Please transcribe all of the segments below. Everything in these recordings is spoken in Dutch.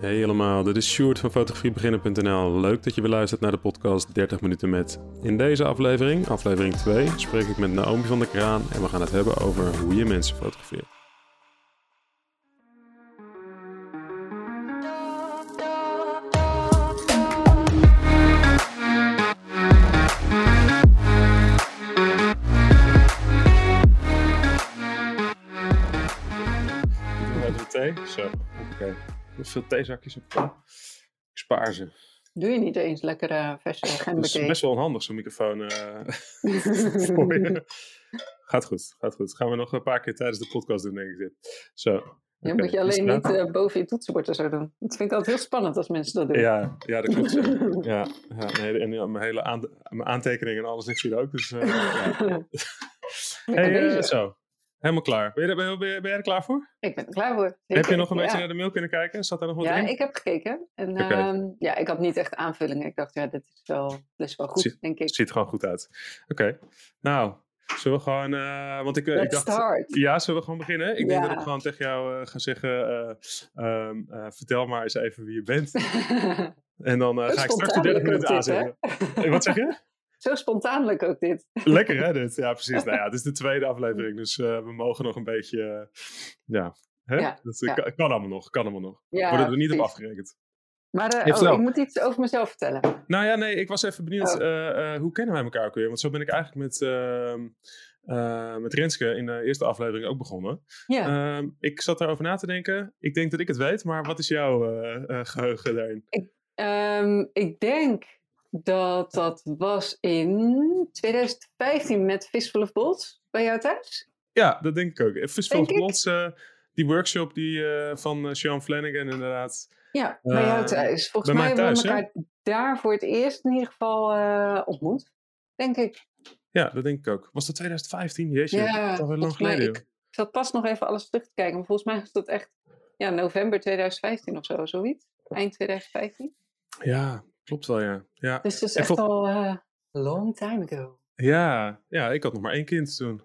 Hey allemaal, dit is Sjoerd van fotografiebeginnen.nl. Leuk dat je weer luistert naar de podcast 30 minuten met. In deze aflevering, aflevering 2, spreek ik met Naomi van der Kraan en we gaan het hebben over hoe je mensen fotografeert. Zo, oké. Veel theezakjes op. Ik spaar ze. Doe je niet eens lekkere uh, verse gember Het is best wel handig zo'n microfoon uh, voor je. Gaat goed, gaat goed. Gaan we nog een paar keer tijdens de podcast doen, denk ik dit. Zo. Ja, okay. moet je alleen niet uh, boven je toetsenbord zo doen. Dat vind ik altijd heel spannend als mensen dat doen. Ja, ja dat klopt. ja, ja, nee, en ja, mijn hele mijn aantekeningen en alles ligt hier ook. Dus, ja. hey, zo. Helemaal klaar. Ben je, ben, ben, ben jij er klaar voor? Ik ben er klaar voor. Zeker. Heb je nog een beetje naar de mail kunnen kijken? Zat daar nog wat ja, in? Ja, ik heb gekeken. En okay. uh, ja, ik had niet echt aanvullingen. Ik dacht, ja, dit is wel, is wel goed, ziet, denk ik. Ziet er gewoon goed uit. Oké. Okay. Nou, zullen we gewoon... Uh, want ik, ik dacht... Start. Ja, zullen we gewoon beginnen? Ik ja. denk dat ik gewoon tegen jou uh, ga zeggen... Um, vertel maar eens even wie je bent. en dan ga ik straks de 30 minuten aanzetten. wat zeg je? Zo spontaanlijk ook dit. Lekker hè dit? Ja precies. nou ja, het is de tweede aflevering, dus uh, we mogen nog een beetje, uh, ja, hè? Ja, dat ja. Kan, kan allemaal nog, kan allemaal nog. Ja, Worden er niet precies. op afgerekend. Maar uh, oh, ik moet iets over mezelf vertellen. Nou ja, nee, ik was even benieuwd, Oh. hoe kennen wij elkaar ook weer? Want zo ben ik eigenlijk met, ehm, met Renske in de eerste aflevering ook begonnen. Ja. Ehm, ik zat daarover na te denken. Ik denk dat ik het weet, maar wat is jouw eh, geheugen daarin? Ik, um, ik denk dat dat was in 2015 met Fistful of Bolts bij jou thuis. Ja, dat denk ik ook. Fistful Denk of. Bolts, uh, die workshop die, uh, van Sean Flanagan inderdaad. Ja, bij jou thuis. Volgens mij hebben we elkaar daar voor het eerst in ieder geval ontmoet. Denk ik. Ja, dat denk ik ook. Was dat 2015? Jeetje, ja, dat lang geleden. ik, ik zat pas nog even alles terug te kijken. Maar volgens mij was dat echt ja, november 2015 of zo, zoiets. Eind 2015. Ja, klopt wel, ja. ja. Dus dat is echt vol- al uh, long time ago. Ja, ja, ik had nog maar één kind toen.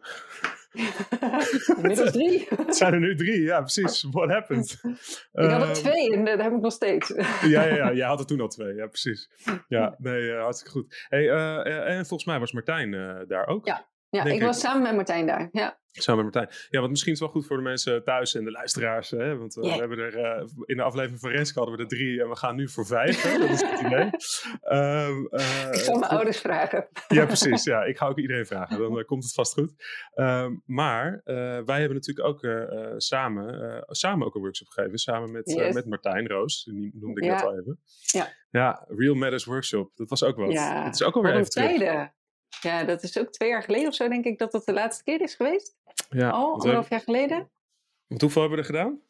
Inmiddels drie. Het zijn er nu drie, ja, precies. What happened? Ik had er Ehm, twee en dat heb ik nog steeds. Ja, ja, ja, jij had er toen al twee, ja, precies. Ja, nee, uh, hartstikke goed. Hey, uh, en volgens mij was Martijn daar ook. Ja, ja ik ik. was samen met Martijn daar. Ja. Samen met Martijn. Ja, want misschien is het wel goed voor de mensen thuis en de luisteraars. Hè? Want Ja. we hebben er uh, in de aflevering van Renske hadden we er drie en we gaan nu voor vijf. Hè? Dat is het idee. Um, uh, Ik zal mijn ouders vragen. Ja, precies. Ja, ik ga ook iedereen vragen. Dan uh, komt het vast goed. Um, maar wij hebben natuurlijk ook samen, samen ook een workshop gegeven. Samen met, Yes. met Martijn Roos. Die noemde ik Ja. net al even. Ja. Ja, Real Matters Workshop. Dat was ook wat. Ja, Dat is ook alweer Wat even terug. Ja, dat is ook twee jaar geleden of zo, denk ik, dat dat de laatste keer is geweest. Ja, Al, anderhalf jaar geleden. want hoeveel hebben we er gedaan?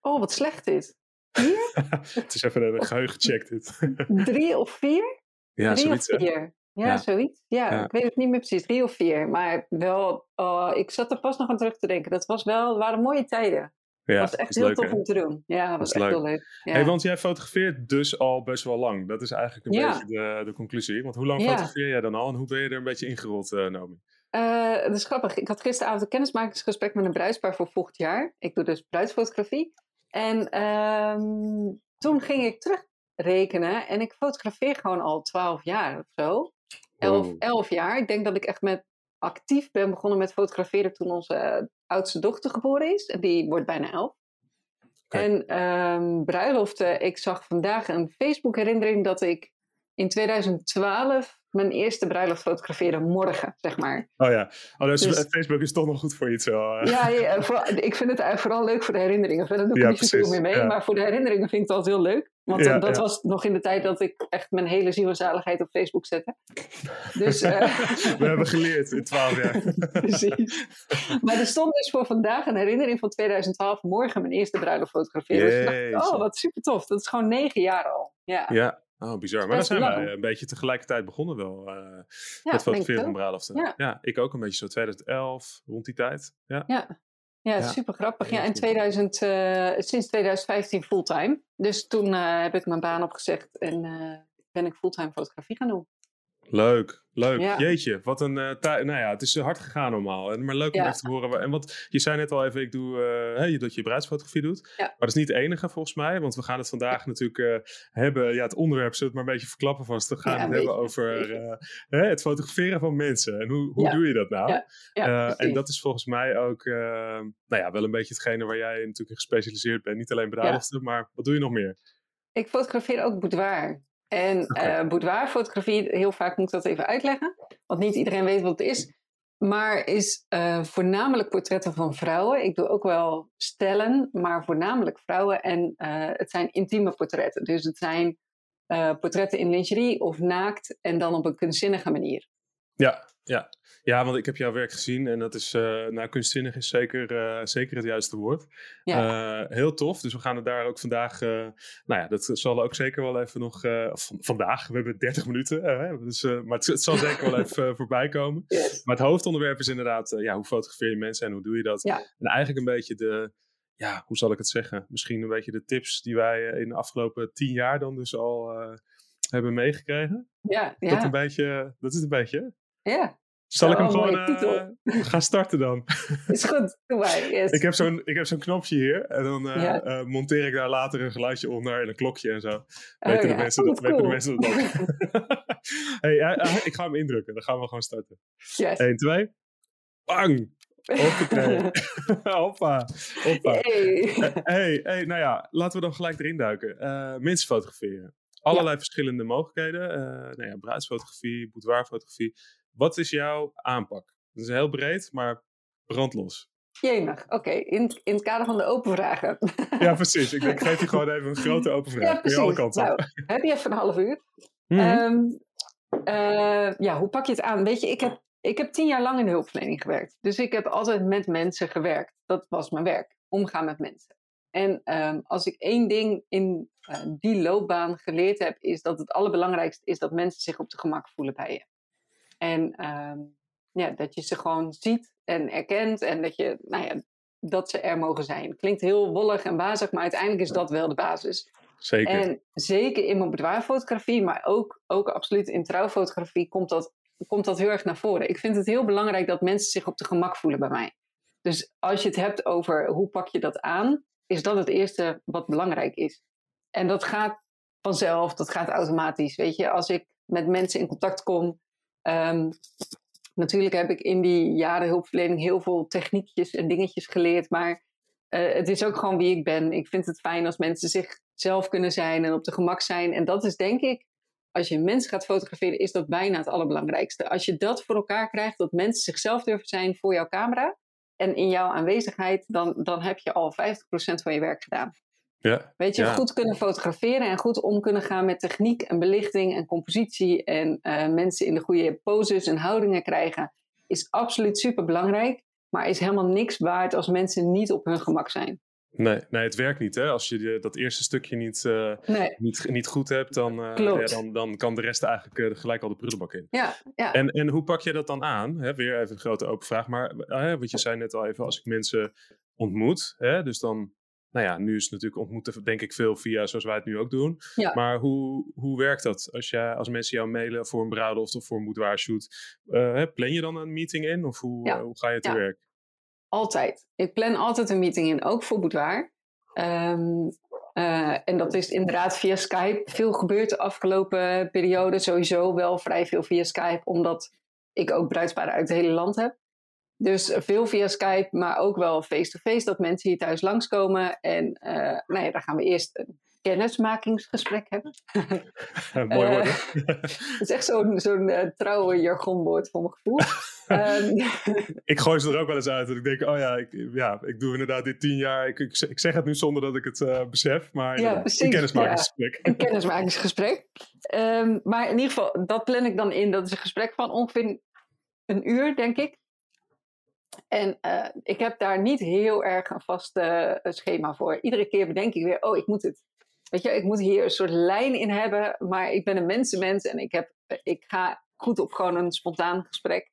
Oh, wat slecht dit. het is even een geheugen check dit. Drie of vier? ja, Drie zoiets of vier. Ja, Ja. zoiets. Ja, Ja. ik weet het niet meer precies. Drie of vier. Maar wel, oh, ik zat er pas nog aan terug te denken. Dat was wel, waren mooie tijden. Ja, was echt heel leuk, tof om te doen. Ja, dat was echt leuk. heel leuk. Ja. Hey, want jij fotografeert dus al best wel lang. Dat is eigenlijk een Ja. beetje de, de conclusie. Want hoe lang Ja. fotografeer jij dan al en hoe ben je er een beetje ingerold, uh, Naomi? Uh, dat is grappig. Ik had gisteravond een kennismakingsgesprek met een bruidspaar voor volgend jaar. Ik doe dus bruidsfotografie. En ehm, toen ging ik terugrekenen en ik fotografeer gewoon al twaalf jaar of zo. Elf, Wow. elf jaar. Ik denk dat ik echt met actief ben begonnen met fotograferen toen onze eh, oudste dochter geboren is. En die wordt bijna elf. Oké. En ehm, bruiloften, ik zag vandaag een Facebook herinnering dat ik in 2012 mijn eerste bruiloft fotografeerde morgen, zeg maar. Oh ja, oh, dus, Dus- Facebook is toch nog goed voor iets. Wel. eh. Ja, ja voor- ik vind het eigenlijk vooral leuk voor de herinneringen. Verder doe ik Ja, er niet zoveel precies, meer mee. ja. Maar voor de herinneringen vind ik het altijd heel leuk. Want Ja, eh, dat ja. was nog in de tijd dat ik echt mijn hele ziel en zaligheid op Facebook zette. Dus, eh, We hebben geleerd in twaalf jaar. Precies. Maar er stond dus voor vandaag een herinnering van 2012. Morgen mijn eerste bruiloft fotograferen. Dus ik dacht, Jeetje. oh, wat super tof. Dat is gewoon negen jaar al. Ja, Ja, oh, bizar. Maar dan zijn lang. wij een beetje tegelijkertijd begonnen wel uh, Ja, met fotograferen van bruiloften. Ja. ik ook een beetje zo 2011, rond die tijd. Ja, Ja. Ja, super grappig. Ja, in goed. 2000, eh, sinds 2015 fulltime. Dus toen eh, heb ik mijn baan opgezegd en eh, ben ik fulltime fotografie gaan doen. Leuk, leuk. Jeetje, wat een uh, Nou ja, het is hard gegaan normaal. Maar leuk om even te horen. En wat je zei net al even, ik doe uh, dat je bruidsfotografie doet. Maar dat is niet het enige volgens mij. Want we gaan het vandaag natuurlijk uh, hebben. Ja, het onderwerp zullen het maar een beetje verklappen vast. We gaan het hebben over het fotograferen van mensen. En hoe, hoe doe je dat nou? en dat is volgens mij ook nou ja, wel een beetje hetgene waar jij natuurlijk in gespecialiseerd bent. Niet alleen bruiloften, maar wat doe je nog meer? Ik fotografeer ook boudoir. En okay. uh, boudoirfotografie, heel vaak moet ik dat even uitleggen, want niet iedereen weet wat het is. Maar is uh, voornamelijk portretten van vrouwen. Ik doe ook wel stellen, maar voornamelijk vrouwen. En uh, het zijn intieme portretten. Dus het zijn portretten in lingerie of naakt en dan op een kunstzinnige manier. Ja, ja. Ja, want ik heb jouw werk gezien en dat is, uh, nou, kunstzinnig is zeker, uh, zeker het juiste woord. Ja. Uh, heel tof, dus we gaan het daar ook vandaag, nou ja, dat zal ook zeker wel even nog, vandaag, we hebben 30 minuten, dus, maar het, het, zal zeker wel even voorbij komen. Yes. Maar het hoofdonderwerp is inderdaad, ja, hoe fotografeer je mensen en hoe doe je dat? Ja. En eigenlijk een beetje de, ja, hoe zal ik het zeggen? Misschien een beetje de tips die wij in de afgelopen tien jaar dan dus al hebben meegekregen. Ja, ja. Dat, een beetje, dat is een beetje. Ja. Zal ik hem gewoon uh, gaan starten dan? Is goed, doe maar. Yes. ik, heb zo'n, ik heb zo'n knopje hier en dan uh, ja. uh, monteer ik daar later een geluidje onder en een klokje en zo. Oh, weten, ja. de mensen dat, cool. weten de mensen dat hey, ik ga hem indrukken, dan gaan we gewoon starten. Yes. 1, 2. Bang! Hoppakee. hoppa. hoppa. Hey. hey, hey, nou ja, laten we dan gelijk erin duiken. mensen fotograferen. Allerlei verschillende mogelijkheden. nou ja, bruidsfotografie, boudoirfotografie. Wat is jouw aanpak? Dat is heel breed, maar brandlos. Jemig, oké. In, in het kader van de open vragen. Ja, precies. Ik, denk, ik geef je gewoon even een grote open vraag. Ja, precies. alle kanten nou, heb je even een half uur? Mm -hmm. uh, ja, hoe pak je het aan? Weet je, ik heb, ik heb tien jaar lang in de hulpverlening gewerkt. Dus ik heb altijd met mensen gewerkt. Dat was mijn werk. Omgaan met mensen. En um, als ik één ding in uh, die loopbaan geleerd heb, is dat het allerbelangrijkste is dat mensen zich op de gemak voelen bij je. En um, ja, dat je ze gewoon ziet en erkent en dat, je, nou ja, dat ze er mogen zijn. Klinkt heel wollig en bazig, maar uiteindelijk is dat wel de basis. Zeker. En zeker in mijn boudoirfotografie, maar ook, ook absoluut in trouwfotografie komt dat, komt dat heel erg naar voren. Ik vind het heel belangrijk dat mensen zich op de gemak voelen bij mij. Dus als je het hebt over hoe pak je dat aan, is dat het eerste wat belangrijk is. En dat gaat vanzelf, dat gaat automatisch. Weet je, als ik met mensen in contact kom, Um, natuurlijk heb ik in die jaren hulpverlening heel veel techniekjes en dingetjes geleerd, maar uh, het is ook gewoon wie ik ben. Ik vind het fijn als mensen zichzelf kunnen zijn en op de gemak zijn. En dat is denk ik, als je mensen gaat fotograferen, is dat bijna het allerbelangrijkste. Als je dat voor elkaar krijgt, dat mensen zichzelf durven zijn voor jouw camera en in jouw aanwezigheid, dan, dan heb je al 50% van je werk gedaan. Ja, Weet je, goed kunnen fotograferen en goed om kunnen gaan met techniek en belichting en compositie en uh, mensen in de goede poses en houdingen krijgen, is absoluut super belangrijk, maar is helemaal niks waard als mensen niet op hun gemak zijn. Nee, nee het werkt niet. Hè? Als je dat eerste stukje niet, uh, nee. niet, niet goed hebt, dan, uh, ja, dan, dan kan de rest eigenlijk gelijk al de prullenbak in. Ja, ja. En, en hoe pak je dat dan aan? Hè? Weer even een grote open vraag. Maar wat je zei net al even, als ik mensen ontmoet, hè? dus dan nou ja, nu is het natuurlijk ontmoeten, denk ik, veel via zoals wij het nu ook doen. Ja. Maar hoe, hoe werkt dat als, jij, als mensen jou mailen voor een bruiloft of voor een boudoirshoot? Uh, plan je dan een meeting in of hoe, uh, hoe ga je te ja. werk? Altijd. Ik plan altijd een meeting in, ook voor boudoir. Um, uh, en dat is inderdaad via Skype. Veel gebeurt de afgelopen periode sowieso wel vrij veel via Skype, omdat ik ook bruidsparen uit het hele land heb. Dus veel via Skype, maar ook wel face-to-face, dat mensen hier thuis langskomen. En uh, nou ja, daar gaan we eerst een kennismakingsgesprek hebben. Mooi woord. Uh, het is echt zo'n zo'n uh, trouwe jargonwoord voor mijn gevoel. um, ik gooi ze er ook wel eens uit. En ik denk, oh ja, ik, ja, ik doe inderdaad dit tien jaar. Ik, ik, ik zeg het nu zonder dat ik het besef. Maar ja, precies, een kennismakingsgesprek. Ja, een kennismakingsgesprek. um, maar in ieder geval, dat plan ik dan in. Dat is een gesprek van ongeveer een uur, denk ik. En uh, ik heb daar niet heel erg een vast uh, schema voor. Iedere keer bedenk ik weer, oh, ik moet het. Weet je, ik moet hier een soort lijn in hebben, maar ik ben een mensenmens en ik, heb, ik ga goed op gewoon een spontaan gesprek.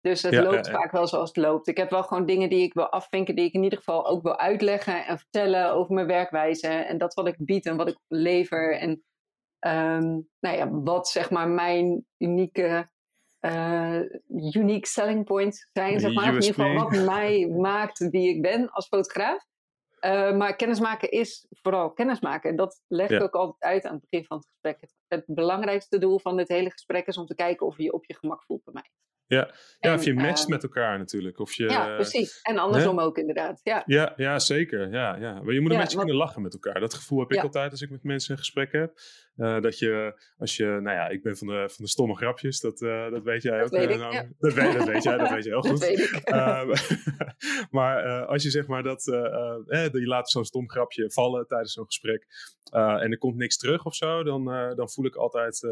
Dus het ja, loopt ja, ja. vaak wel zoals het loopt. Ik heb wel gewoon dingen die ik wil afvinken, die ik in ieder geval ook wil uitleggen en vertellen over mijn werkwijze en dat wat ik bied en wat ik lever. En ehm, nou ja, wat zeg maar mijn unieke uh, unique selling points zijn, zeg maar. In ieder geval wat mij maakt wie ik ben als fotograaf. Uh, maar kennismaken is vooral kennismaken. Dat leg ik ook altijd uit aan het begin van het gesprek. Het, het, belangrijkste doel van dit hele gesprek is om te kijken of je je op je gemak voelt bij mij. Ja, ja of je matcht uh, met elkaar natuurlijk. Of je, ja, precies. En andersom ook inderdaad. Ja, ja, ja zeker. Ja, ja. Maar je moet een beetje kunnen lachen met elkaar. Dat gevoel heb ik altijd als ik met mensen een gesprek heb. Uh, dat je, als je, nou ja, ik ben van de, van de stomme grapjes, dat, uh, dat weet jij dat ook. Weet ik, nou, ja. dat, weet, dat weet jij, dat weet je heel goed. Dat weet ik. maar als je zeg maar dat, eh, je laat zo'n stom grapje vallen tijdens zo'n gesprek en er komt niks terug of zo, dan, dan voel ik altijd,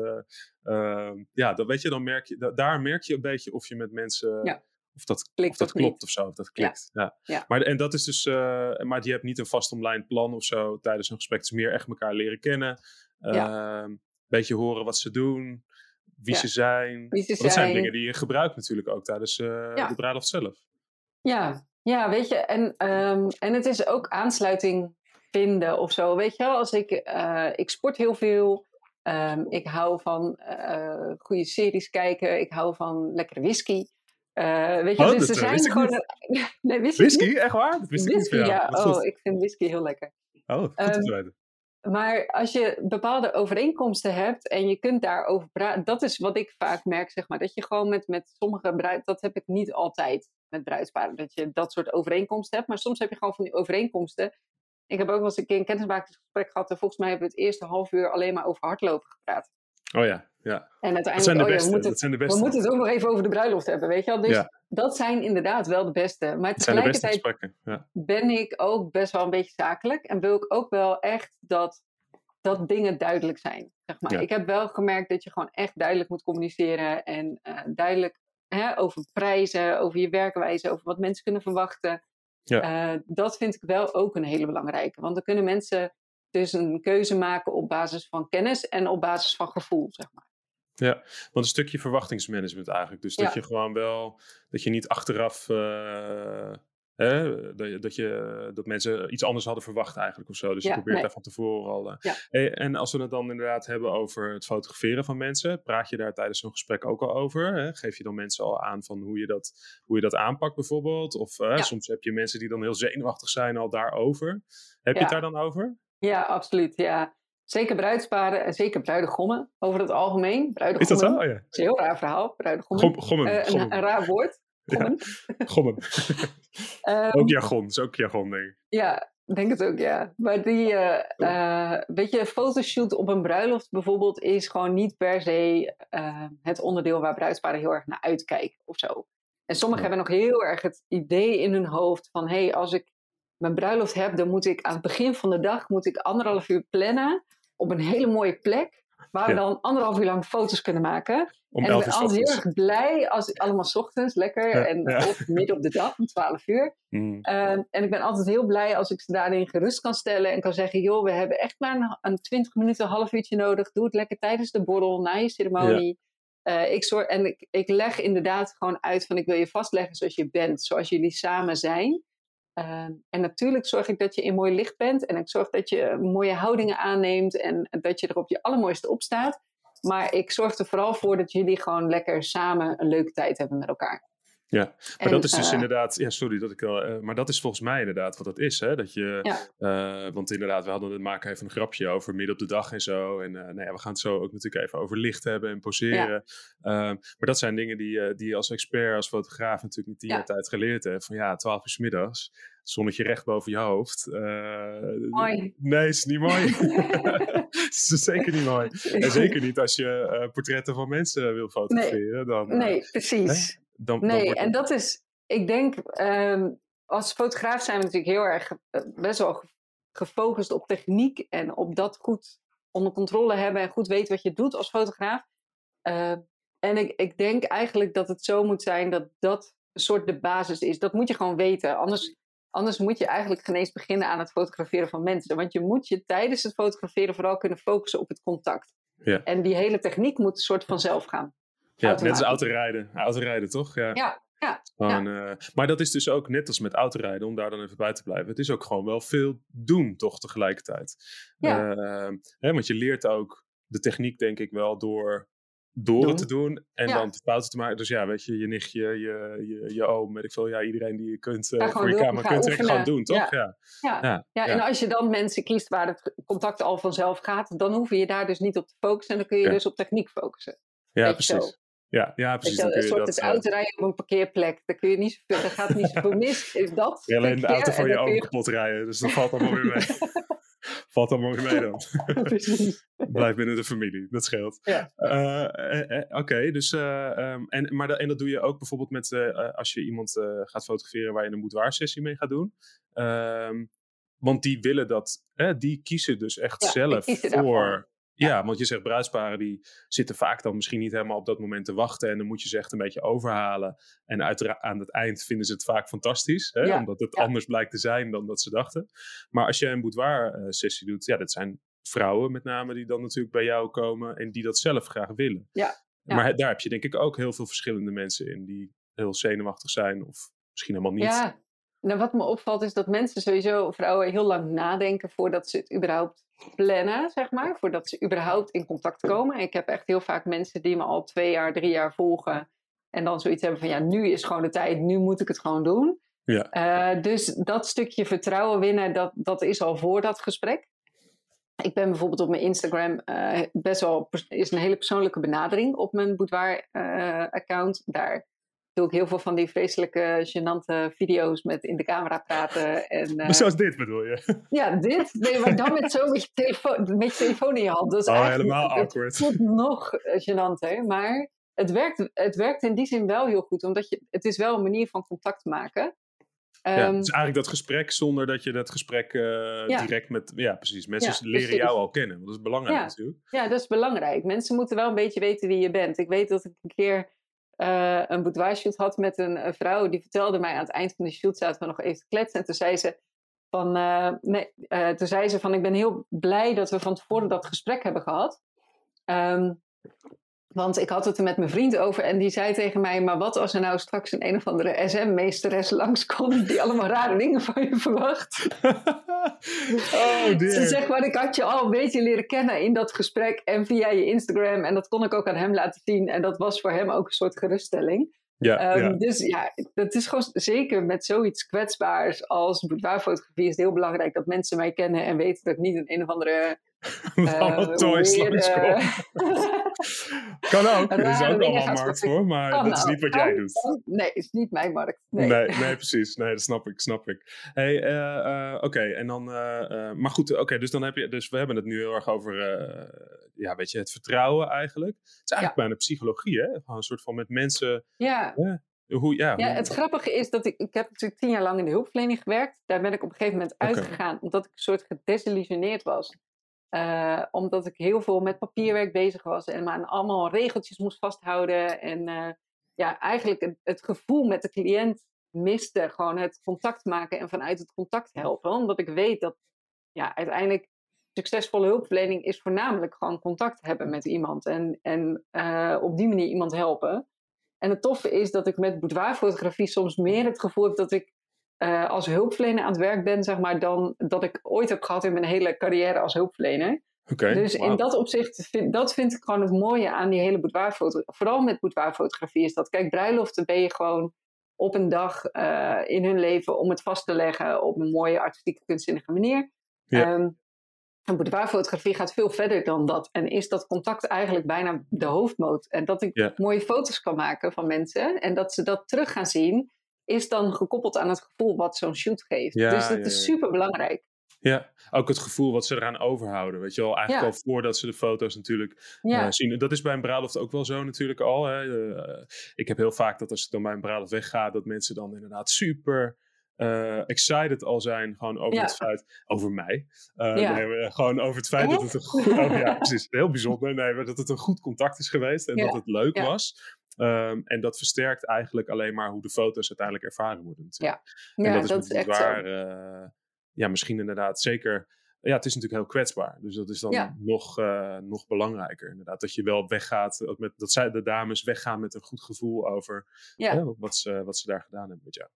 ja, dan weet je, dan merk je, daar merk je een beetje of je met mensen... Ja of dat, klikt of dat of klopt niet. of zo, of dat klikt. Ja. Ja. Maar, en dat is dus, uh, maar je hebt niet een vast online plan of zo tijdens een gesprek. Het is meer echt elkaar leren kennen. Een Ja. uh, beetje horen wat ze doen, wie ze zijn. Wie ze Want dat zijn zijn. dingen die je gebruikt natuurlijk ook tijdens uh, de bruiloft zelf. Ja, ja weet je, en, ehm, en het is ook aansluiting vinden of zo. Weet je wel, als ik, eh, ik sport heel veel. Ehm, ik hou van eh, goede series kijken. Ik hou van lekkere whisky. Eh, weet je, Oh, dus dat, er eh, zijn gewoon. nee, whisky. Whisky, echt waar? Dat wist ik niet Whisky, ja. Oh, ik vind whisky heel lekker. Oh, goed Ehm, te weten. Maar als je bepaalde overeenkomsten hebt en je kunt daarover praten, dat is wat ik vaak merk, zeg maar. Dat je gewoon met, met sommige bruid, dat heb ik niet altijd met bruidsparen, dat je dat soort overeenkomsten hebt. Maar soms heb je gewoon van die overeenkomsten. Ik heb ook wel eens een keer een kennismakingsgesprek gehad en volgens mij hebben we het eerste half uur alleen maar over hardlopen gepraat. Oh ja, ja. En Dat uiteindelijk, zijn de oh ja, beste. we moeten, dat zijn de we beste. moeten het ook nog even over de bruiloft hebben, weet je wel. Dus Ja. dat zijn inderdaad wel de beste. Maar beste tegelijkertijd. Ja. ben ik ook best wel een beetje zakelijk. En wil ik ook wel echt dat, dat dingen duidelijk zijn. Zeg maar. Ik heb wel gemerkt dat je gewoon echt duidelijk moet communiceren. En eh, duidelijk hè, over prijzen, over je werkwijze, over wat mensen kunnen verwachten. Ja. Eh, dat vind ik wel ook een hele belangrijke. Want dan kunnen mensen dus een keuze maken op basis van kennis en op basis van gevoel, zeg maar. Ja, want een stukje verwachtingsmanagement eigenlijk. Dus dat Ja. je gewoon wel, dat je niet achteraf, eh, hè, dat, je, dat, je, dat mensen iets anders hadden verwacht eigenlijk of zo. Dus je Ja, probeert nee. daar van tevoren al. eh. Ja. Hey, en als we het dan inderdaad hebben over het fotograferen van mensen, praat je daar tijdens zo'n gesprek ook al over? Hè? Geef je dan mensen al aan van hoe je dat, hoe je dat aanpakt bijvoorbeeld? Of eh, Ja. soms heb je mensen die dan heel zenuwachtig zijn al daarover. Heb je het daar dan over? Ja, absoluut. Ja. Zeker bruidsparen en zeker bruidegommen over het algemeen. Is Bruidegommen. dat zo? Oh, ja. Dat is een heel raar verhaal, bruidegommen. Gom, gommen. Eh, een, gommen. een raar woord. Gommen. gommen. Ehm, ook jargon, is ook jargon denk ik. Ja, ik denk het ook, ja. Maar die, eh, weet je, fotoshoot op een bruiloft bijvoorbeeld is gewoon niet per se eh, het onderdeel waar bruidsparen heel erg naar uitkijken of zo. En sommigen Ja. hebben nog heel erg het idee in hun hoofd van, hé, hey, als ik mijn bruiloft heb, dan moet ik aan het begin van de dag moet ik anderhalf uur plannen op een hele mooie plek, waar we Ja. dan anderhalf uur lang foto's kunnen maken. Om en ik ben altijd heel erg blij als allemaal 's ochtends lekker Ja, en ja. of midden op de dag om 12 uur. Mm. Ehm, en ik ben altijd heel blij als ik ze daarin gerust kan stellen en kan zeggen: joh, we hebben echt maar een, een 20 minuten, een half uurtje nodig. Doe het lekker tijdens de borrel, na je ceremonie. Eh, ik zorg, en ik, ik leg inderdaad gewoon uit van ik wil je vastleggen zoals je bent, zoals jullie samen zijn. Ehm, en natuurlijk zorg ik dat je in mooi licht bent en ik zorg dat je mooie houdingen aanneemt en dat je er op je allermooiste op staat. Maar ik zorg er vooral voor dat jullie gewoon lekker samen een leuke tijd hebben met elkaar. Ja, maar En, dat is dus eh, inderdaad, ja, sorry dat ik wel, eh, maar dat is volgens mij inderdaad wat dat is, hè? Dat je, Ja. eh, want inderdaad, we hadden het maken even een grapje over midden op de dag en zo. En nou ja, we gaan het zo ook natuurlijk even over licht hebben en poseren. Ehm, maar dat zijn dingen die, die je als expert, als fotograaf natuurlijk niet tien Ja. jaar tijd geleerd hebt. Van ja, twaalf uur 's middags, zonnetje recht boven je hoofd. Mooi. Nee, is niet mooi. is zeker niet mooi. En zeker niet als je portretten van mensen wil fotograferen. Dan, eh, Nee, precies. dan, dan Nee, wordt en dat is, ik denk, ehm, als fotograaf zijn we natuurlijk heel erg eh, best wel ge- gefocust op techniek en op dat goed onder controle hebben en goed weten wat je doet als fotograaf. Eh, en ik, ik denk eigenlijk dat het zo moet zijn dat dat een soort de basis is. Dat moet je gewoon weten. Anders, anders moet je eigenlijk geen eens beginnen aan het fotograferen van mensen. Want je moet je tijdens het fotograferen vooral kunnen focussen op het contact. Ja. En die hele techniek moet een soort vanzelf gaan. Ja, net als autorijden. Autorijden, toch? Ja. Ja, eh, maar dat is dus ook net als met autorijden, om daar dan even bij te blijven. Het is ook gewoon wel veel doen, toch, tegelijkertijd. Ja. Eh, hè, want je leert ook de techniek denk ik wel door door Doen. het te doen en Ja. dan fouten te maken. Dus ja, weet je, je nichtje, je, je, je oom, weet ik veel. Ja, iedereen die je kunt eh, voor je ga kunt trekken, gewoon doen, toch? Ja. Ja. Ja. En als je dan mensen kiest waar het contact al vanzelf gaat, dan hoef je daar dus niet op te focussen. En dan kun je dus op techniek focussen. Ja, precies. zo. Ja, ja, precies. je, een je soort dat, het autorijden op een parkeerplek. Daar, kun je niet zoveel, daar gaat niet zoveel mis. Is dat je alleen de auto van je kun oom kapot rijden. Dus dat valt allemaal weer mee. valt allemaal weer mee dan. Precies. Blijf binnen de familie, dat scheelt. Ja. Eh, eh, eh, Oké, dus, eh, ehm, en, maar dat, en dat doe je ook bijvoorbeeld met als je iemand gaat fotograferen waar je een boudoir-sessie mee gaat doen. Ehm, want die willen dat, die kiezen dus echt Ja, zelf voor. Ja, want je zegt bruidsparen die zitten vaak dan misschien niet helemaal op dat moment te wachten. En dan moet je ze echt een beetje overhalen. En aan het eind vinden ze het vaak fantastisch. Hè? Ja, Omdat het ja. anders blijkt te zijn dan dat ze dachten. Maar als je een boudoir-sessie doet, ja, dat zijn vrouwen met name die dan natuurlijk bij jou komen en die dat zelf graag willen. Ja. Maar daar heb je denk ik ook heel veel verschillende mensen in die heel zenuwachtig zijn of misschien helemaal niet. Ja, nou, wat me opvalt is dat mensen sowieso, vrouwen, heel lang nadenken voordat ze het überhaupt plannen, zeg maar. Voordat ze überhaupt in contact komen. Ik heb echt heel vaak mensen die me al twee jaar, drie jaar volgen. En dan zoiets hebben van, ja, nu is gewoon de tijd, nu moet ik het gewoon doen. Ja. Eh, dus dat stukje vertrouwen winnen, dat, dat is al voor dat gesprek. Ik ben bijvoorbeeld op mijn Instagram eh, best wel, is een hele persoonlijke benadering op mijn boudoir-account. Daar doe ik heel veel van die vreselijke, gênante video's met in de camera praten. En, eh, Maar zoals dit bedoel je? ja, dit. Nee, maar dan met zo met je, telefoon, met je telefoon in je hand. Dat is Oh, eigenlijk- helemaal het awkward. nog eh, gênanter. Maar het werkt, het werkt in die zin wel heel goed. Omdat je, het is wel een manier van contact maken. Ja, Ehm, dus eigenlijk dat gesprek zonder dat je dat gesprek eh, Ja. direct met... Ja, precies. Mensen Ja, leren precies. jou al kennen. Dat is belangrijk Ja. natuurlijk. Ja, dat is belangrijk. Mensen moeten wel een beetje weten wie je bent. Ik weet dat ik een keer eh, een boudoir shoot had met een, vrouw. Die vertelde mij aan het eind van de shoot zaten we nog even kletsen. En toen zei ze van, eh, nee, eh, toen zei ze van ik ben heel blij dat we van tevoren dat gesprek hebben gehad. Ehm, want ik had het er met mijn vriend over en die zei tegen mij: Maar wat als er nou straks een een of andere SM-meesteres langskomt die allemaal rare dingen van je verwacht? oh Ze zegt maar, ik had je al een beetje leren kennen in dat gesprek en via je Instagram. En dat kon ik ook aan hem laten zien. En dat was voor hem ook een soort geruststelling. Ja, Ehm, ja. Dus ja, dat is gewoon zeker met zoiets kwetsbaars als boudoirfotografie is het heel belangrijk dat mensen mij kennen en weten dat ik niet een een of andere Met allemaal eh, toys eh, Kan ook. Er is ook allemaal markt voor- maar dat is niet wat jij doet. Nee, is niet mijn markt. Nee. Nee, nee, precies. Nee, dat snap ik, snap ik. Hey, eh, eh, oké, en dan, eh, maar goed, oké, dus dan heb je, dus we hebben het nu heel erg over, ja, weet je, het vertrouwen eigenlijk. Het is eigenlijk bijna psychologie, hè? Gewoon een soort van met mensen, Ja, hoe, ja, Ja, hoe- het grappige is dat ik, ik heb natuurlijk tien jaar lang in de hulpverlening gewerkt. Daar ben ik op een gegeven moment uitgegaan, omdat ik een soort gedesillusioneerd was. Eh, omdat ik heel veel met papierwerk bezig was en maar aan allemaal regeltjes moest vasthouden. En eh, ja, eigenlijk het, gevoel met de cliënt miste. Gewoon het contact maken en vanuit het contact helpen. Omdat ik weet dat ja, uiteindelijk succesvolle hulpverlening is voornamelijk gewoon contact hebben met iemand. En, en eh, op die manier iemand helpen. En het toffe is dat ik met boudoirfotografie soms meer het gevoel heb dat ik eh, als hulpverlener aan het werk ben, zeg maar, dan dat ik ooit heb gehad in mijn hele carrière als hulpverlener. Oké, dus in dat opzicht, vind, dat vind ik gewoon het mooie aan die hele boudoirfotografie. Vooral met boudoirfotografie is dat, kijk, bruiloften ben je gewoon op een dag eh, in hun leven om het vast te leggen op een mooie artistieke kunstzinnige manier. Ja. Ehm, en boudoirfotografie gaat veel verder dan dat. En is dat contact eigenlijk bijna de hoofdmoot. En dat ik Ja. mooie foto's kan maken van mensen en dat ze dat terug gaan zien, is dan gekoppeld aan het gevoel wat zo'n shoot geeft. Ja, dus dat ja, is super belangrijk. Ja, ook het gevoel wat ze eraan overhouden. Weet je wel, eigenlijk Ja. al voordat ze de foto's natuurlijk Ja, eh, zien. Dat is bij een bruiloft ook wel zo natuurlijk al. Hè. Eh, ik heb heel vaak dat als ik dan bij een bruiloft wegga, dat mensen dan inderdaad super eh, excited al zijn. Gewoon over Ja. het feit, over mij. Eh, nee, gewoon over het feit dat het een goed, oh, ja, precies, heel bijzonder. Nee, dat het een goed contact is geweest en dat het leuk Ja. was. Ehm, en dat versterkt eigenlijk alleen maar hoe de foto's uiteindelijk ervaren worden. Natuurlijk. ja en dat, dat is, is met echt waar, eh, ja, misschien inderdaad zeker. Ja, het is natuurlijk heel kwetsbaar. Dus dat is dan Ja. nog, eh, nog belangrijker. Inderdaad, dat je wel weggaat. ook Met, dat zij, de dames weggaan met een goed gevoel over Ja. hè, wat, ze, wat ze daar gedaan hebben met jou.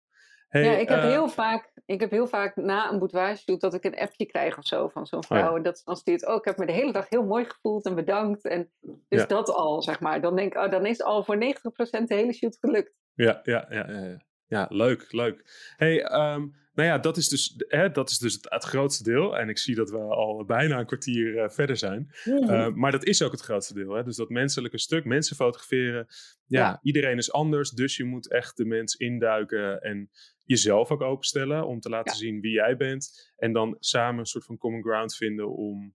Hey, ja, ik heb, eh, heel vaak, ik heb heel vaak na een boudoir shoot dat ik een appje krijg of zo van zo'n vrouw. Oh ja. En dat ze dan stuurt, oh, ik heb me de hele dag heel mooi gevoeld en bedankt. En dus Ja. dat al, zeg maar. Dan denk ik, oh, dan is al voor 90% de hele shoot gelukt. Ja, ja, ja, ja, ja. Leuk, leuk. Hey, ehm, nou ja, dat is dus, hè, dat is dus het, het grootste deel. En ik zie dat we al bijna een kwartier eh, verder zijn. Uh, maar dat is ook het grootste deel. Hè? Dus dat menselijke stuk, mensen fotograferen. Ja, Ja. iedereen is anders. Dus je moet echt de mens induiken en jezelf ook openstellen. Om te laten Ja. zien wie jij bent. En dan samen een soort van common ground vinden om,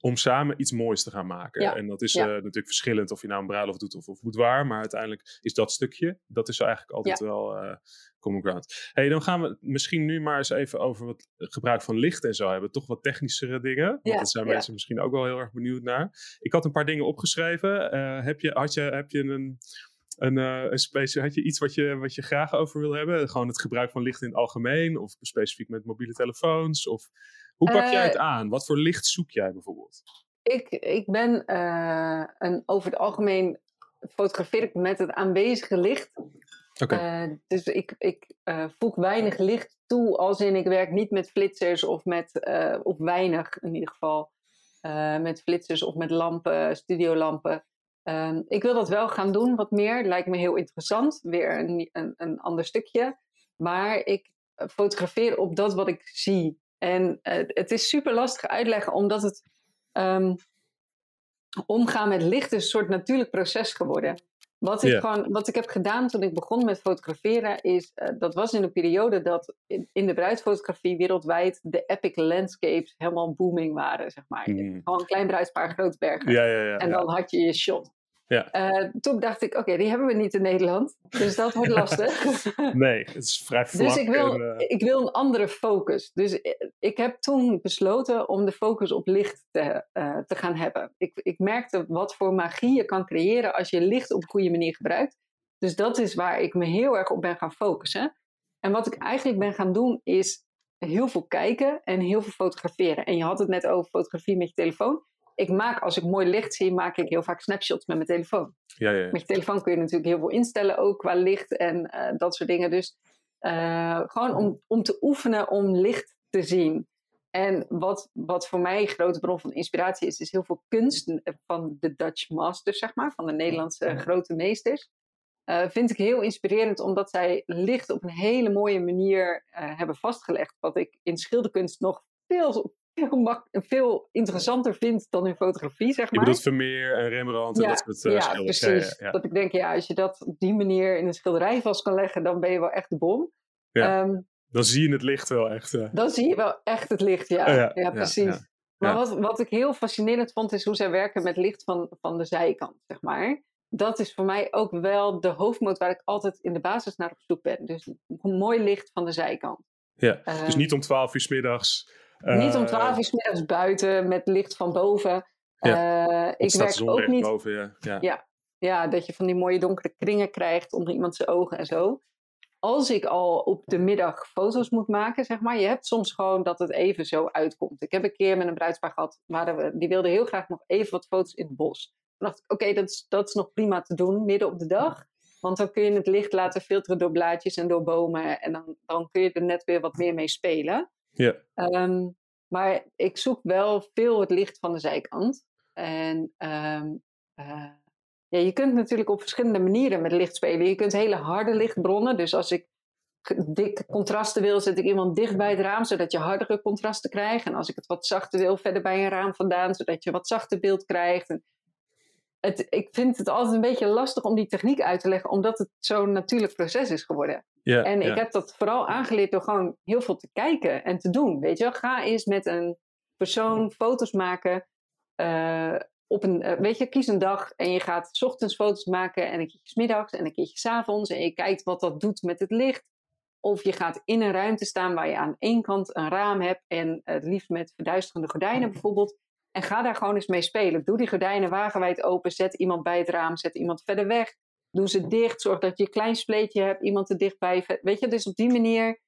om samen iets moois te gaan maken. Ja. En dat is Ja. eh, natuurlijk verschillend of je nou een bruiloft doet of, of boudoir. Maar uiteindelijk is dat stukje, dat is eigenlijk altijd wel eh, common ground. hey, dan gaan we misschien nu maar eens even over wat gebruik van licht en zo hebben. Toch wat technischere dingen. Want dat zijn mensen misschien ook wel heel erg benieuwd naar. Ik had een paar dingen opgeschreven. Eh, heb, je, had je, heb je een, een, eh, een had je iets wat je, wat je graag over wil hebben? Gewoon het gebruik van licht in het algemeen? Of specifiek met mobiele telefoons? Of hoe pak jij Eh, het aan? Wat voor licht zoek jij bijvoorbeeld? Ik, ik ben eh, een, over het algemeen fotografeer ik met het aanwezige licht. Oké. Eh, dus ik, ik eh, voeg weinig licht toe, als in ik werk niet met flitsers of met, eh, of weinig in ieder geval, eh, met flitsers of met lampen, studiolampen. Ehm, ik wil dat wel gaan doen, wat meer. Lijkt me heel interessant. Weer een, een, een ander stukje. Maar ik eh, fotografeer op dat wat ik zie. En eh, het is super lastig uitleggen, omdat het ehm, omgaan met licht is een soort natuurlijk proces geworden. Wat ik, gewoon, wat ik heb gedaan toen ik begon met fotograferen, is eh, dat was in een periode dat in, in de bruidsfotografie wereldwijd de epic landscapes helemaal booming waren, zeg maar. Mm. Gewoon een klein bruidspaar, grote bergen. Ja, ja, ja. En dan had je je shot. Ja. Eh, toen dacht ik, oké, die hebben we niet in Nederland. Dus dat wordt lastig. Nee, het is vrij vlak. dus ik wil, en, eh, ik wil een andere focus. Dus eh, ik heb toen besloten om de focus op licht te, te gaan hebben. Ik, ik merkte wat voor magie je kan creëren als je licht op een goede manier gebruikt. Dus dat is waar ik me heel erg op ben gaan focussen. En wat ik eigenlijk ben gaan doen is heel veel kijken en heel veel fotograferen. En je had het net over fotografie met je telefoon. Ik maak, als ik mooi licht zie, maak ik heel vaak snapshots met mijn telefoon. ja, ja, ja. Met je telefoon kun je natuurlijk heel veel instellen, ook qua licht en eh, dat soort dingen. Dus eh, gewoon om, om te oefenen om licht te zien. En wat, wat voor mij een grote bron van inspiratie is, is heel veel kunst eh, van de Dutch Masters, zeg maar, van de Nederlandse grote meesters. Vind ik heel inspirerend, omdat zij licht op een hele mooie manier hebben vastgelegd. Wat ik in schilderkunst nog veel, veel, veel interessanter vind dan in fotografie, zeg Je maar. bedoelt Vermeer en Rembrandt en Ja, dat soort eh, ja, schilders. precies. Ja, ja, Dat ik denk, ja, als je dat op die manier in een schilderij vast kan leggen, dan ben je wel echt de bom. Ja. Ehm, Dan zie je het licht wel echt. eh. dan zie je wel echt het licht, ja. Oh ja, precies. Maar wat, wat ik heel fascinerend vond, is hoe zij werken met licht van, van de zijkant, zeg maar. Dat is voor mij ook wel de hoofdmoot waar ik altijd in de basis naar op zoek ben. Dus een mooi licht van de zijkant. Ja. Dus niet om 12 uur 's middags. Eh, niet om twaalf uur 's middags buiten met licht van boven. Ja. Eh, ik werk ook niet boven. Ja. Ja. Ja. Ja, dat je van die mooie donkere kringen krijgt onder iemand zijn ogen en zo. Als ik al op de middag foto's moet maken, zeg maar, je hebt soms gewoon dat het even zo uitkomt. Ik heb een keer met een bruidspaar gehad, we, die wilde heel graag nog even wat foto's in het bos. Toen dacht ik, oké, dat, is, dat is nog prima te doen, midden op de dag. Want dan kun je het licht laten filteren door blaadjes en door bomen. En dan, dan kun je er net weer wat meer mee spelen. Ja. Ehm, maar ik zoek wel veel het licht van de zijkant. En ehm, eh, ja, je kunt natuurlijk op verschillende manieren met licht spelen. Je kunt hele harde lichtbronnen. Dus als ik dikke contrasten wil, zet ik iemand dicht bij het raam, zodat je hardere contrasten krijgt. En als ik het wat zachter wil, verder bij een raam vandaan, zodat je wat zachter beeld krijgt. En het, ik vind het altijd een beetje lastig om die techniek uit te leggen, omdat het zo'n natuurlijk proces is geworden. En ik heb dat vooral aangeleerd door gewoon heel veel te kijken en te doen. Weet je wel, ga eens met een persoon foto's maken. eh, op een, eh, weet je, kies een dag en je gaat 's ochtends foto's maken en een keertje 's middags en een keertje 's avonds. En je kijkt wat dat doet met het licht. Of je gaat in een ruimte staan waar je aan één kant een raam hebt en het liefst met verduisterende gordijnen bijvoorbeeld. En ga daar gewoon eens mee spelen. Doe die gordijnen wagenwijd open, zet iemand bij het raam, zet iemand verder weg. Doe ze dicht, zorg dat je een klein spleetje hebt, iemand er dichtbij. Weet je, dus op die manier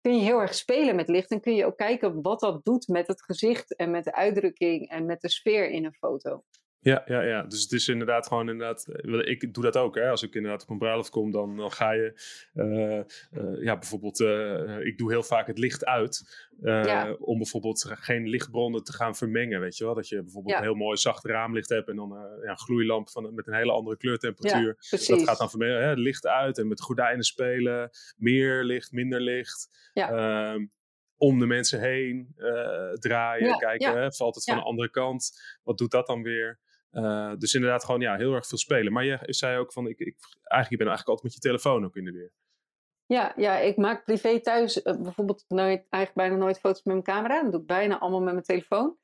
kun je heel erg spelen met licht. En kun je ook kijken wat dat doet met het gezicht en met de uitdrukking en met de sfeer in een foto. Ja, ja, ja. Dus het is inderdaad gewoon inderdaad. Ik doe dat ook. Hè. Als ik inderdaad op een bruiloft kom, dan, dan ga je. Uh, uh, ja, bijvoorbeeld. Uh, ik doe heel vaak het licht uit. Ja. Om bijvoorbeeld geen lichtbronnen te gaan vermengen. Weet je wel? Dat je bijvoorbeeld ja. een heel mooi zacht raamlicht hebt. En dan ja, een gloeilamp van, met een hele andere kleurtemperatuur. Dat gaat dan vermengen. Hè. Licht uit en met gordijnen spelen. Meer licht, minder licht. Ja. Ehm, om de mensen heen draaien, kijken, hè, valt het van de andere kant? Wat doet dat dan weer? Uh, dus inderdaad gewoon ja, heel erg veel spelen. Maar je zei ook van, ik, ik, eigenlijk, je bent eigenlijk altijd met je telefoon ook in de weer. Ja, ja ik maak privé thuis uh, bijvoorbeeld nooit, eigenlijk bijna nooit foto's met mijn camera. Dat doe ik bijna allemaal met mijn telefoon.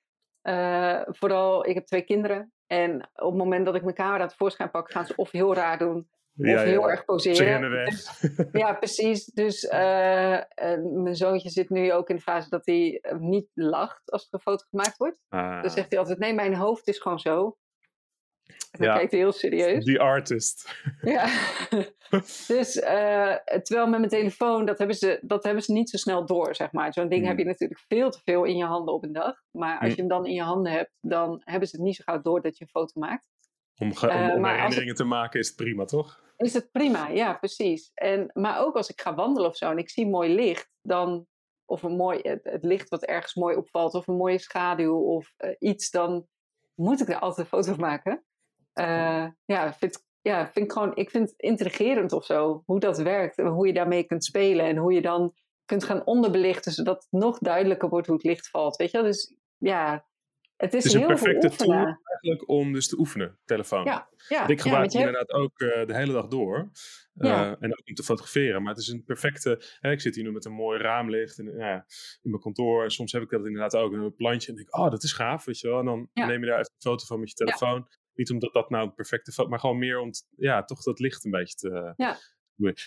Uh, vooral, ik heb twee kinderen. En op het moment dat ik mijn camera tevoorschijn pak, gaan ze of heel raar doen. Ja, of heel ja. erg poseren. Dus, ja, precies. Dus mijn zoontje zit nu ook in de fase dat hij niet lacht als er een foto gemaakt wordt. Ah. Dan zegt hij altijd, nee, mijn hoofd is gewoon zo. En dan kijkt hij heel serieus. The artist. Ja. dus uh, terwijl met mijn telefoon, dat hebben, ze, dat hebben ze niet zo snel door, zeg maar. Zo'n ding heb je natuurlijk veel te veel in je handen op een dag. Maar als mm. je hem dan in je handen hebt, dan hebben ze het niet zo gauw door dat je een foto maakt. Om, om, uh, om herinneringen te maken is het prima, toch? Is het prima, ja, precies. En, maar ook als ik ga wandelen of zo en ik zie mooi licht, dan, of een mooi, het, licht wat ergens mooi opvalt, of een mooie schaduw of uh, iets, dan moet ik er altijd een foto van maken. Uh, ja, vind, ja, vind ik gewoon, ik vind het intrigerend of zo, hoe dat werkt en hoe je daarmee kunt spelen en hoe je dan kunt gaan onderbelichten, zodat het nog duidelijker wordt hoe het licht valt. Weet je wel? Dus ja, het is, het is een perfecte tool eigenlijk om dus te oefenen, telefoon. Ja, ja, ik gebruik ja, het inderdaad ook uh, de hele dag door. Uh, en ook om te fotograferen. Maar het is een perfecte. Hè, ik zit hier nu met een mooi raamlicht in, ja, in mijn kantoor. En soms heb ik dat inderdaad ook. een plantje. En denk ik, oh, dat is gaaf. Weet je wel. En dan neem je daar even een foto van met je telefoon. Niet omdat dat nou een perfecte foto, maar gewoon meer om ja, toch dat licht een beetje te ja.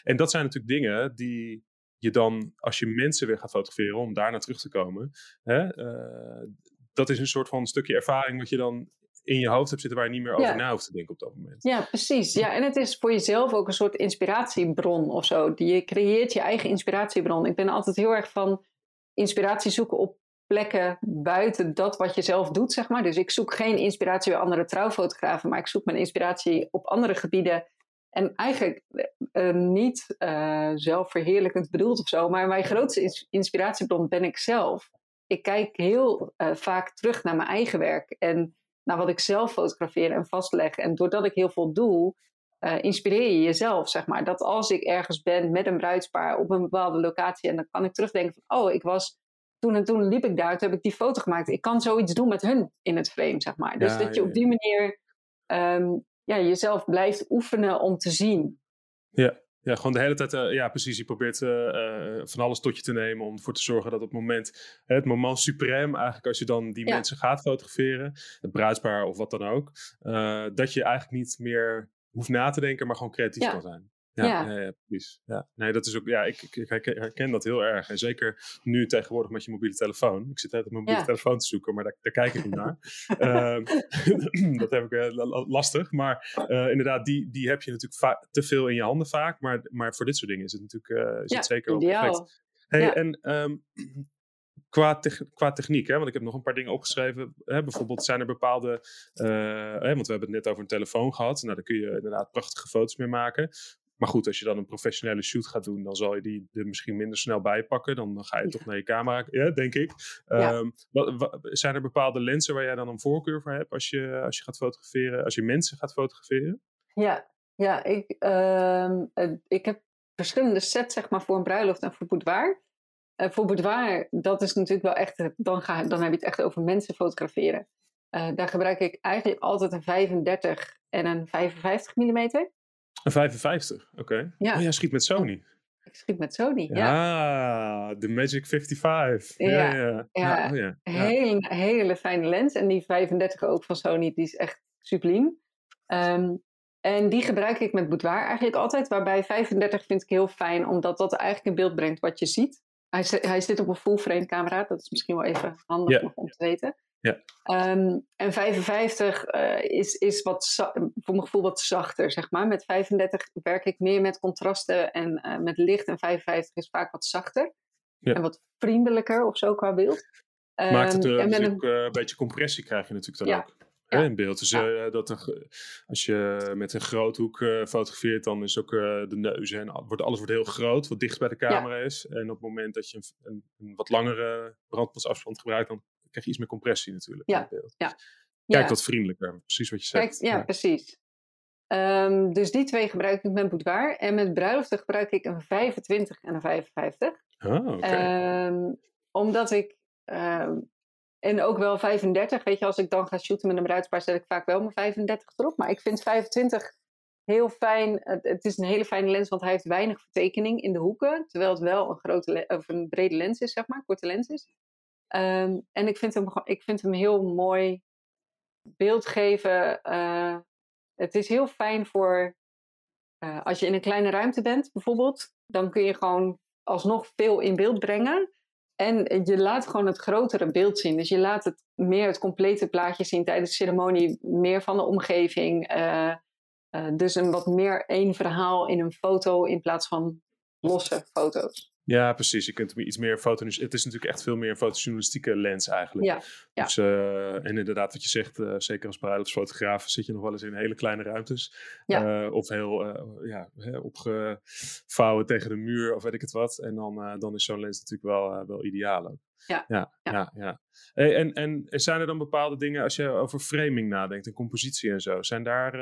En dat zijn natuurlijk dingen die je dan, als je mensen weer gaat fotograferen, om daar naar terug te komen, hè, uh, dat is een soort van stukje ervaring wat je dan in je hoofd hebt zitten waar je niet meer over na hoeft te denken op dat moment. Ja, precies. Ja, en het is voor jezelf ook een soort inspiratiebron of zo. Je creëert je eigen inspiratiebron. Ik ben altijd heel erg van inspiratie zoeken op plekken buiten dat wat je zelf doet, zeg maar. Dus ik zoek geen inspiratie bij andere trouwfotografen, maar ik zoek mijn inspiratie op andere gebieden. En eigenlijk uh, niet uh, zelfverheerlijkend bedoeld of zo, maar mijn grootste inspiratiebron ben ik zelf. Ik kijk heel vaak terug naar mijn eigen werk en naar wat ik zelf fotografeer en vastleg. En doordat ik heel veel doe, inspireer je jezelf, zeg maar. Dat als ik ergens ben met een bruidspaar op een bepaalde locatie en dan kan ik terugdenken van, oh, ik was toen en toen liep ik daar, toen heb ik die foto gemaakt. Ik kan zoiets doen met hun in het frame, zeg maar. Dus dat je op die manier um, ja, jezelf blijft oefenen om te zien. Ja, ja gewoon de hele tijd, uh, ja precies, je probeert uh, van alles tot je te nemen om ervoor te zorgen dat op het moment, het moment suprem eigenlijk als je dan die mensen gaat fotograferen, het bruidspaar of wat dan ook, dat je eigenlijk niet meer hoeft na te denken, maar gewoon creatief kan zijn. Ja, ja. ja, precies. Ja. Nee, dat is ook, ja, ik, ik, herken dat heel erg. En zeker nu tegenwoordig met je mobiele telefoon. Ik zit altijd op mijn mobiele telefoon te zoeken, maar daar, daar kijk ik niet naar. uh, dat heb ik uh, lastig. Maar uh, inderdaad, die, die heb je natuurlijk te veel in je handen vaak. Maar, maar voor dit soort dingen is het natuurlijk uh, is het zeker wel perfect. Hey, en um, qua, te qua techniek, hè, want ik heb nog een paar dingen opgeschreven. Hè, bijvoorbeeld zijn er bepaalde, hè, want we hebben het net over een telefoon gehad. Nou, daar kun je inderdaad prachtige foto's mee maken. Maar goed, als je dan een professionele shoot gaat doen, dan zal je die er misschien minder snel bij pakken. Dan ga je toch naar je camera, ja, denk ik. Ehm, wat, zijn er bepaalde lenzen waar jij dan een voorkeur voor hebt als je, als je gaat fotograferen, als je mensen gaat fotograferen? Ja, ja ik, uh, ik heb verschillende sets zeg maar, voor een bruiloft en voor boudoir. Uh, voor boudoir, dat is natuurlijk wel echt, dan, ga, dan heb je het echt over mensen fotograferen. Uh, daar gebruik ik eigenlijk altijd een 35 en een 55 mm. Een 55, oké. Ja. Oh, jij schiet met Sony. Ik schiet met Sony, ja. Ja, de Magic 55. Ja, ja. ja. ja. Oh, ja. Hele, hele fijne lens. En die 35 ook van Sony, die is echt subliem. Um, en die gebruik ik met boudoir eigenlijk altijd. Waarbij 35 vind ik heel fijn, omdat dat eigenlijk in beeld brengt wat je ziet. Hij, hij zit op een full frame camera, dat is misschien wel even handig om te weten. Ja. Um, en 55 uh, eh, is, is wat, voor mijn gevoel wat zachter, zeg maar. Met 35 werk ik meer met contrasten en uh, met licht. En 55 is vaak wat zachter. Ja. En wat vriendelijker of zo qua beeld. Um, Maakt het uh, een, een, beetje compressie krijg je natuurlijk dan ja. ook. hè, in beeld. Dus dat een, als je met een groothoek fotografeert, dan is ook de neus en wordt, alles wordt heel groot, wat dicht bij de camera is. En op het moment dat je een, een, een wat langere brandpasafstand gebruikt, dan krijg je iets meer compressie natuurlijk ja. beeld. Ja. Kijk wat vriendelijker, precies wat je zegt. Kijk, ja, precies. Um, dus die twee gebruik ik met boudoir. En met bruiloften gebruik ik een 25 en een 55. Oh, okay. um, omdat ik... Um, en ook wel 35. Weet je, als ik dan ga shooten met een bruidspaar... zet ik vaak wel mijn 35 erop. Maar ik vind 25 heel fijn. Het, het, is een hele fijne lens, want hij heeft weinig vertekening in de hoeken. Terwijl het wel een, grote of een brede lens is, zeg maar. Korte lens is. En ik vind, hem, ik vind hem heel mooi beeld geven. Uh, het is heel fijn voor uh, als je in een kleine ruimte bent, bijvoorbeeld. Dan kun je gewoon alsnog veel in beeld brengen. En je laat gewoon het grotere beeld zien. Dus je laat het meer het complete plaatje zien tijdens de ceremonie. Meer van de omgeving. Uh, dus een wat meer één verhaal in een foto in plaats van losse foto's. Ja, precies. Je kunt iets meer foto. Het is natuurlijk echt veel meer een fotojournalistieke lens eigenlijk. Ja, ja. Dus, uh, en inderdaad, wat je zegt, uh, zeker als bruiloftsfotograaf zit je nog wel eens in hele kleine ruimtes. Ja. Uh, of heel ja, opgevouwen tegen de muur of weet ik het wat. En dan, dan is zo'n lens natuurlijk wel, wel ideaal ook. Ja. Ja, ja. ja, Hey, en, en zijn er dan bepaalde dingen als je over framing nadenkt en compositie en zo? Zijn daar,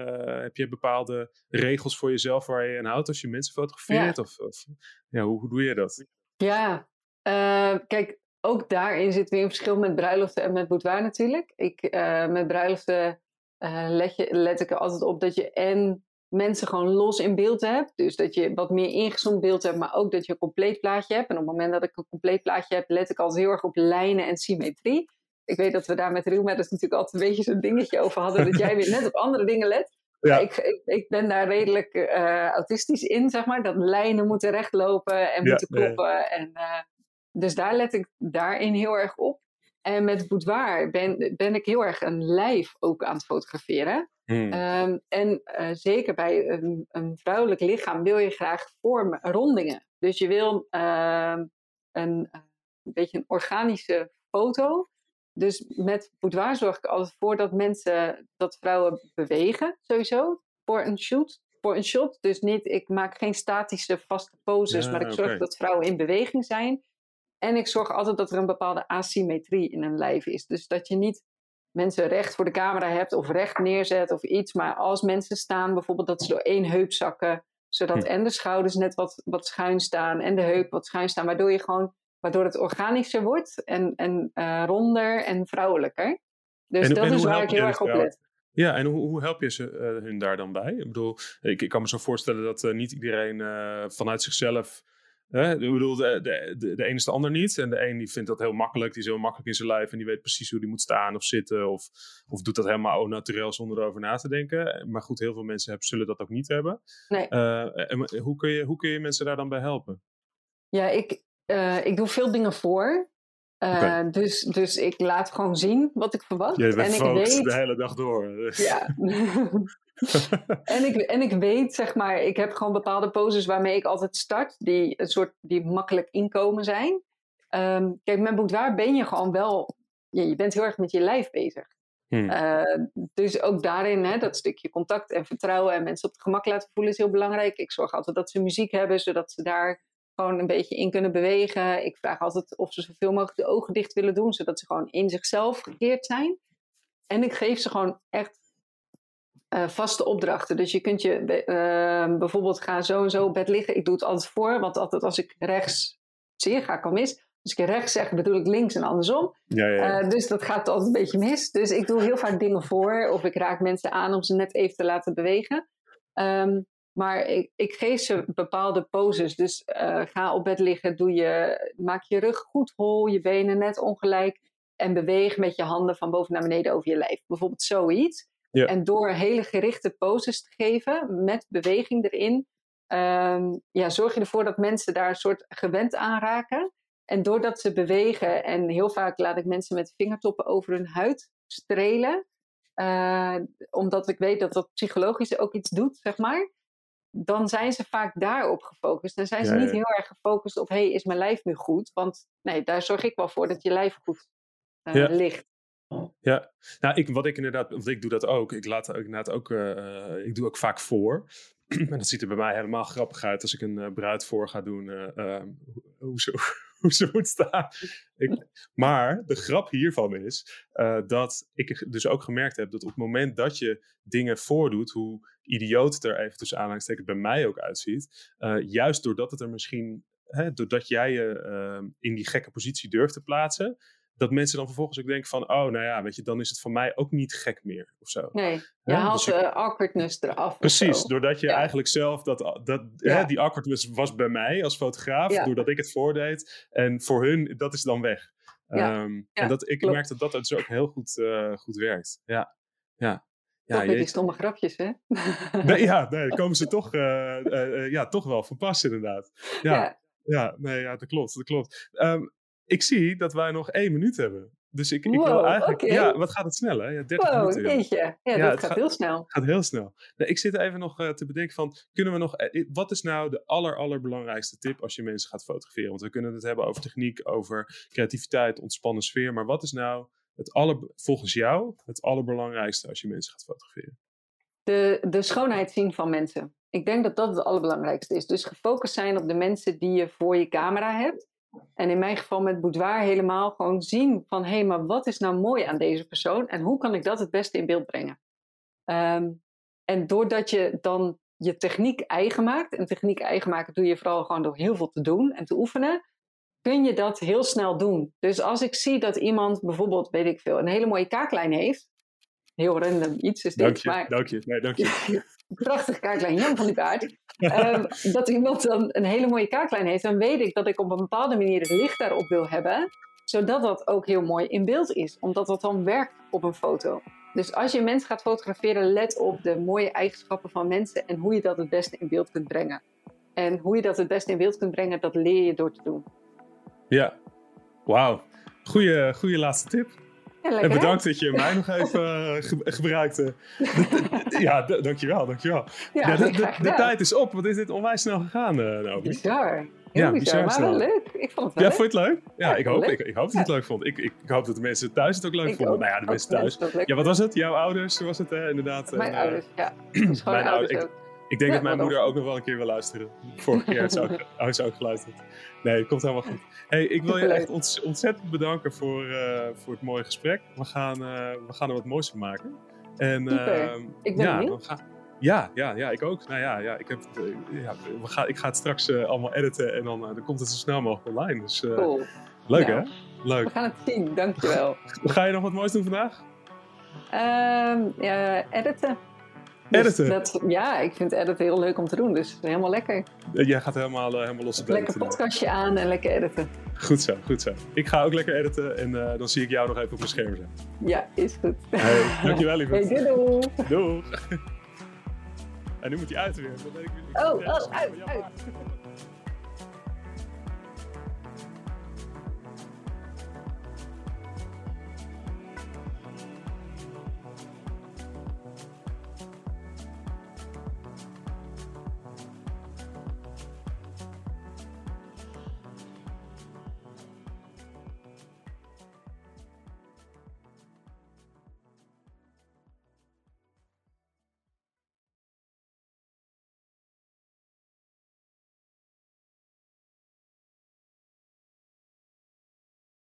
heb je bepaalde regels voor jezelf waar je aan houdt als je mensen fotografeert? Of, of ja, hoe, doe je dat? Ja, uh, kijk, ook daarin zit weer een verschil met bruiloften en met boudoir natuurlijk. Ik, uh, met bruiloften uh, let, je, let ik er altijd op dat je en mensen gewoon los in beeld hebt. Dus dat je wat meer ingezoomd beeld hebt, maar ook dat je een compleet plaatje hebt. En op het moment dat ik een compleet plaatje heb, let ik altijd heel erg op lijnen en symmetrie. Ik weet dat we daar met dus natuurlijk altijd een beetje zo'n dingetje over hadden. dat jij weer net op andere dingen let. Ja. Ik, ik, ik, ben daar redelijk uh, autistisch in, zeg maar. Dat lijnen moeten rechtlopen en moeten kloppen. En, uh, dus daar let ik daarin heel erg op. En met boudoir ben, ben ik heel erg een lijf ook aan het fotograferen. Hmm. Um, en uh, zeker bij een, een, vrouwelijk lichaam wil je graag vormen, rondingen. Dus je wil ehm, een, een beetje een organische foto. Dus met boudoir zorg ik altijd voor dat mensen, dat vrouwen bewegen sowieso voor een shoot. Voor een shot. Dus niet, ik maak geen statische vaste poses, Ja, maar ik zorg dat vrouwen in beweging zijn. En ik zorg altijd dat er een bepaalde asymmetrie in een lijf is. Dus dat je niet mensen recht voor de camera hebt of recht neerzet of iets. Maar als mensen staan, bijvoorbeeld dat ze door één heup zakken. Zodat Hm. en de schouders net wat, wat schuin staan en de heup wat schuin staan. Waardoor je gewoon waardoor het organischer wordt en, en eh, ronder en vrouwelijker. Dus En- dat en is waar ik heel erg op let. Ja, en hoe, hoe help je ze, eh, hun daar dan bij? Ik bedoel, ik, ik kan me zo voorstellen dat eh, niet iedereen vanuit zichzelf... Hè, ik bedoel, de, de, de, de een is de ander niet. En de een die vindt dat heel makkelijk. Die is heel makkelijk in zijn lijf. En die weet precies hoe die moet staan of zitten. Of, of doet dat helemaal naturel zonder erover na te denken. Maar goed, heel veel mensen hebben, zullen dat ook niet hebben. Nee. En hoe, kun je, hoe kun je mensen daar dan bij helpen? Ja, ik, eh, ik doe veel dingen voor. Eh, dus, dus ik laat gewoon zien wat ik verwacht. Je en ik weet. de hele dag door. Ja. en, ik, en ik weet, zeg maar, ik heb gewoon bepaalde poses waarmee ik altijd start, die een soort die makkelijk inkomen zijn. Ehm, kijk, met boudoir ben je gewoon wel, je, je bent heel erg met je lijf bezig. Hmm. Eh, dus ook daarin, hè, dat stukje contact en vertrouwen en mensen op het gemak laten voelen is heel belangrijk. Ik zorg altijd dat ze muziek hebben, zodat ze daar gewoon een beetje in kunnen bewegen. Ik vraag altijd of ze zoveel mogelijk de ogen dicht willen doen, zodat ze gewoon in zichzelf gekeerd zijn. En ik geef ze gewoon echt eh, vaste opdrachten. Dus je kunt je eh, bijvoorbeeld ga zo en zo op bed liggen. Ik doe het altijd voor, want altijd als ik rechts zie, ga ik al mis. Als ik rechts zeg, bedoel ik links en andersom. Ja, ja, ja. Eh, dus dat gaat altijd een beetje mis. Dus ik doe heel vaak dingen voor. Of ik raak mensen aan om ze net even te laten bewegen. Ehm, maar ik, ik geef ze bepaalde poses. Dus eh, ga op bed liggen. Doe je, maak je rug goed hol. Je benen net ongelijk. En beweeg met je handen van boven naar beneden over je lijf. Bijvoorbeeld zoiets. Ja. En door hele gerichte poses te geven. Met beweging erin. ehm, ja, zorg je ervoor dat mensen daar een soort gewend aan raken. En doordat ze bewegen, en heel vaak laat ik mensen met vingertoppen over hun huid strelen, eh, omdat ik weet dat dat psychologisch ook iets doet, zeg maar, dan zijn ze vaak daarop gefocust. Dan zijn ze Ja, niet heel erg gefocust op, hey, is mijn lijf nu goed? Want nee, daar zorg ik wel voor dat je lijf goed eh, ligt. Ja, nou, ik, wat ik inderdaad, want ik doe dat ook. Ik laat ook inderdaad ook, uh, ik doe ook vaak voor. en dat ziet er bij mij helemaal grappig uit als ik een uh, bruid voor ga doen. Uh, hoe, ze, hoe ze moet staan. Ik, maar de grap hiervan is dat ik dus ook gemerkt heb dat op het moment dat je dingen voordoet, hoe idioot het er even tussen aanhalingstekens bij mij ook uitziet, juist doordat het er misschien, hè, doordat jij je in die gekke positie durft te plaatsen, dat mensen dan vervolgens ook denken van, oh, nou ja, weet je, dan is het voor mij ook niet gek meer of zo. Nee, je haalt de dus awkwardness eraf. Precies, doordat je eigenlijk zelf, dat, dat, hè, die awkwardness was bij mij als fotograaf, doordat ik het voordeed. En voor hun, dat is dan weg. Um, en dat, ik merk dat dat dus ook heel goed, uh, goed werkt. Ja, ja. Ja, toch met die stomme grapjes, hè? Nee, ja, nee, dan komen ze toch, uh, uh, ja, toch wel van pas, inderdaad. Ja, ja. ja nee, ja, dat klopt, dat klopt. Um, ik zie dat wij nog één minuut hebben. Dus ik, ik wil eigenlijk. Ja, wat gaat het snel, hè? Ja, 30 wow, minuten. Jeetje. Ja, ja dat gaat, heel snel. gaat heel snel. Nou, ik zit even nog uh, te bedenken van. Kunnen we nog. Uh, wat is nou de aller, allerbelangrijkste tip als je mensen gaat fotograferen? Want we kunnen het hebben over techniek, over creativiteit, ontspannen sfeer. Maar wat is nou het aller, volgens jou het allerbelangrijkste als je mensen gaat fotograferen? De, de schoonheid zien van mensen. Ik denk dat dat het allerbelangrijkste is. Dus gefocust zijn op de mensen die je voor je camera hebt. En in mijn geval met boudoir helemaal gewoon zien van hé, hey, maar wat is nou mooi aan deze persoon en hoe kan ik dat het beste in beeld brengen? Um, en doordat je dan je techniek eigen maakt, en techniek eigen maken doe je vooral gewoon door heel veel te doen en te oefenen, kun je dat heel snel doen. Dus als ik zie dat iemand bijvoorbeeld, weet ik veel, een hele mooie kaaklijn heeft, heel random iets is dit. Dank je, maar... dank je. Nee, dank je. Prachtig kaaklijn, Jan van die Paard. um, dat iemand dan een hele mooie kaaklijn heeft, dan weet ik dat ik op een bepaalde manier het licht daarop wil hebben, zodat dat ook heel mooi in beeld is, omdat dat dan werkt op een foto. Dus als je mensen gaat fotograferen, let op de mooie eigenschappen van mensen en hoe je dat het beste in beeld kunt brengen. En hoe je dat het beste in beeld kunt brengen, dat leer je door te doen. Ja, wauw. Goeie, goeie laatste tip. En bedankt dat je mij nog even uh, gebruikte. ja, dankjewel, dankjewel. Ja, ja de, de, de, tijd is op. Wat is dit onwijs snel gegaan, uh, Naomi? Bizar. Heel ja, bizar, maar wel leuk. Ik vond het wel Ja, vond je het leuk? Ja, ik, hoop, ik, ik, hoop dat je het leuk vond. Ik, ik, hoop dat de mensen thuis het ook leuk vonden. nou ja, de mensen thuis. Ja, wat was het? Jouw ouders was het, hè? inderdaad. Mijn en, ouders, ja. Mijn ouders ook. Ik denk dat mijn moeder ook nog wel een keer wil luisteren. Vorige keer heeft ze ook, ze ook geluisterd. Nee, het komt helemaal goed. Hey, ik wil je echt ontzettend bedanken voor, uh, voor het mooie gesprek. We gaan, uh, we gaan er wat moois van maken. En, uh, ik ben ja, gaan, ja, ja, ja, ik ook. Nou ja, ja, ik, heb, ja we gaan, ik ga het straks allemaal editen en dan, dan komt het zo snel mogelijk online. Dus, cool. Leuk hè? Leuk. We gaan het zien, dankjewel. ga je nog wat moois doen vandaag? Um, ja, editen. Dus editen? Dat, ja, ik vind editen heel leuk om te doen, dus helemaal lekker. Jij gaat helemaal, uh, helemaal los op Lekker podcastje aan en lekker editen. Goed zo, goed zo. Ik ga ook lekker editen en uh, dan zie ik jou nog even op mijn scherm zijn. Ja, is goed. Hey, dankjewel lieve. Hey, doei. Doei. En nu moet hij uit weer. Dan weet ik, ik oh, oh, uit, uit.